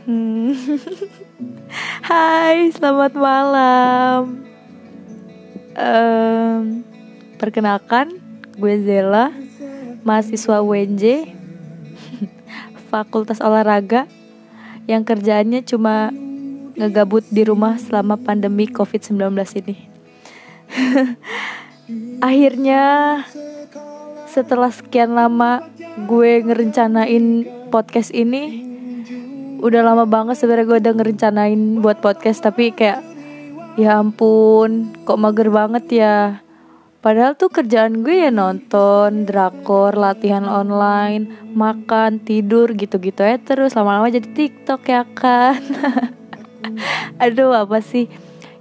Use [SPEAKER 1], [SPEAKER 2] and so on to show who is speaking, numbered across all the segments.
[SPEAKER 1] Hmm. Hai, selamat malam. Um, perkenalkan, gue Zela, mahasiswa UNJ, Fakultas Olahraga, yang kerjaannya cuma ngegabut di rumah selama pandemi COVID-19 ini. Akhirnya setelah sekian lama gue ngerencanain podcast ini udah lama banget sebenarnya gue udah ngerencanain buat podcast tapi kayak ya ampun kok mager banget ya. Padahal tuh kerjaan gue ya nonton, drakor, latihan online, makan, tidur gitu-gitu ya terus. Lama-lama jadi TikTok ya kan. Aduh apa sih?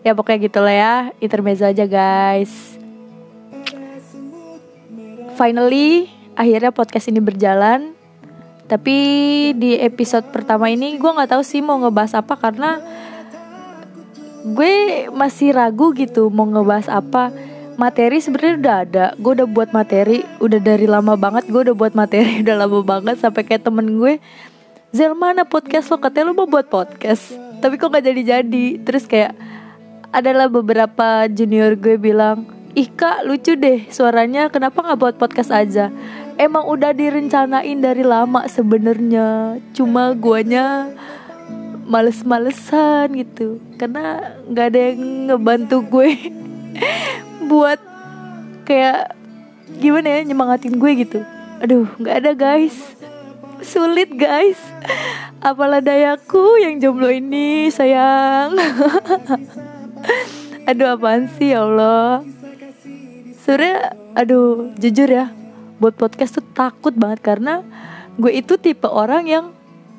[SPEAKER 1] Ya pokoknya gitu lah ya, intermezzo aja guys. Finally akhirnya podcast ini berjalan tapi di episode pertama ini gue nggak tahu sih mau ngebahas apa karena gue masih ragu gitu mau ngebahas apa. Materi sebenarnya udah ada gue udah buat materi udah dari lama banget gue udah buat materi udah lama banget sampai kayak temen gue Zel mana podcast lo? Katanya lo mau buat podcast tapi kok gak jadi-jadi. Terus kayak adalah beberapa junior gue bilang Ih kak lucu deh suaranya kenapa nggak buat podcast aja Emang udah direncanain dari lama sebenarnya. Cuma guanya males-malesan gitu. Karena nggak ada yang ngebantu gue Buat kayak gimana ya nyemangatin gue gitu. Aduh nggak ada guys. Sulit guys. Apalah dayaku yang jomblo ini sayang. Aduh apaan sih ya Allah. Sebenarnya aduh jujur ya buat podcast tuh takut banget karena gue itu tipe orang yang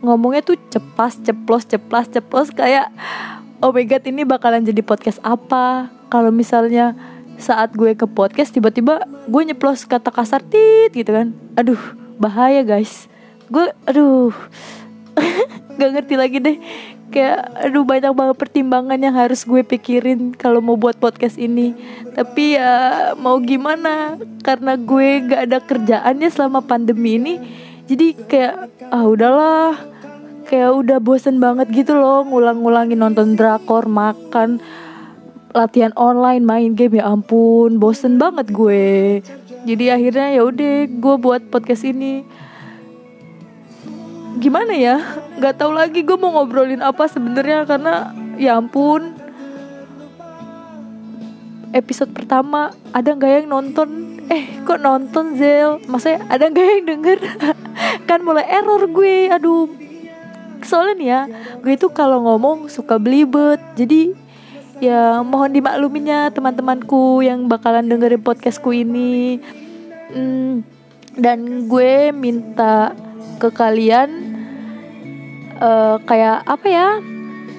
[SPEAKER 1] ngomongnya tuh cepas ceplos ceplas ceplos. Kayak oh my god ini bakalan jadi podcast apa? Kalau misalnya saat gue ke podcast tiba-tiba gue nyeplos kata kasar tit gitu kan. Aduh bahaya guys. Gue aduh. Gak ngerti lagi deh kayak aduh banyak banget pertimbangan yang harus gue pikirin kalau mau buat podcast ini. Tapi ya mau gimana? Karena gue gak ada kerjaannya selama pandemi ini jadi kayak ah udahlah. Kayak udah bosen banget gitu loh ngulang-ngulangin nonton drakor makan latihan online main game ya ampun bosen banget gue. Jadi akhirnya ya udah gue buat podcast ini gimana ya? Nggak tahu lagi gue mau ngobrolin apa sebenarnya karena ya ampun. Episode pertama ada nggak yang nonton? Eh kok nonton Zel? Maksudnya ada nggak yang denger? Kan mulai error gue aduh. Soalnya nih ya gue itu kalau ngomong suka belibet. Jadi ya mohon dimakluminya teman-temanku yang bakalan dengerin podcastku ini. Hmm, dan gue minta ke kalian uh, kayak apa ya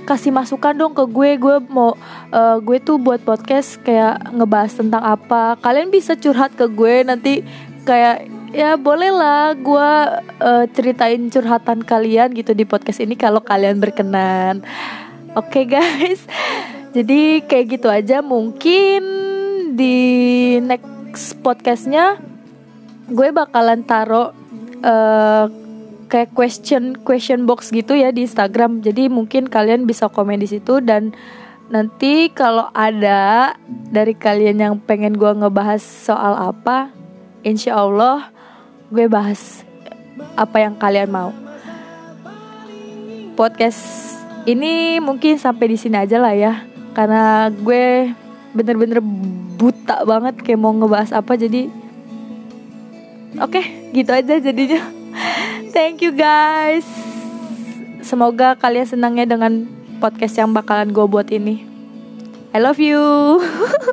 [SPEAKER 1] kasih masukan dong ke gue. Gue mau uh, gue tuh buat podcast kayak ngebahas tentang apa. Kalian bisa curhat ke gue nanti kayak ya boleh lah gue uh, ceritain curhatan kalian gitu di podcast ini kalau kalian berkenan. Oke okay, guys. Jadi kayak gitu aja. Mungkin di next podcastnya gue bakalan taruh uh, kayak question question box gitu ya di Instagram. Jadi mungkin kalian bisa komen di situ dan nanti kalau ada dari kalian yang pengen gue ngebahas soal apa, insya Allah gue bahas apa yang kalian mau. Podcast ini mungkin sampai di sini aja lah ya, karena gue bener-bener buta banget kayak mau ngebahas apa jadi oke okay, gitu aja jadinya Thank you guys. Semoga kalian senangnya dengan podcast yang bakalan gue buat ini. I love you.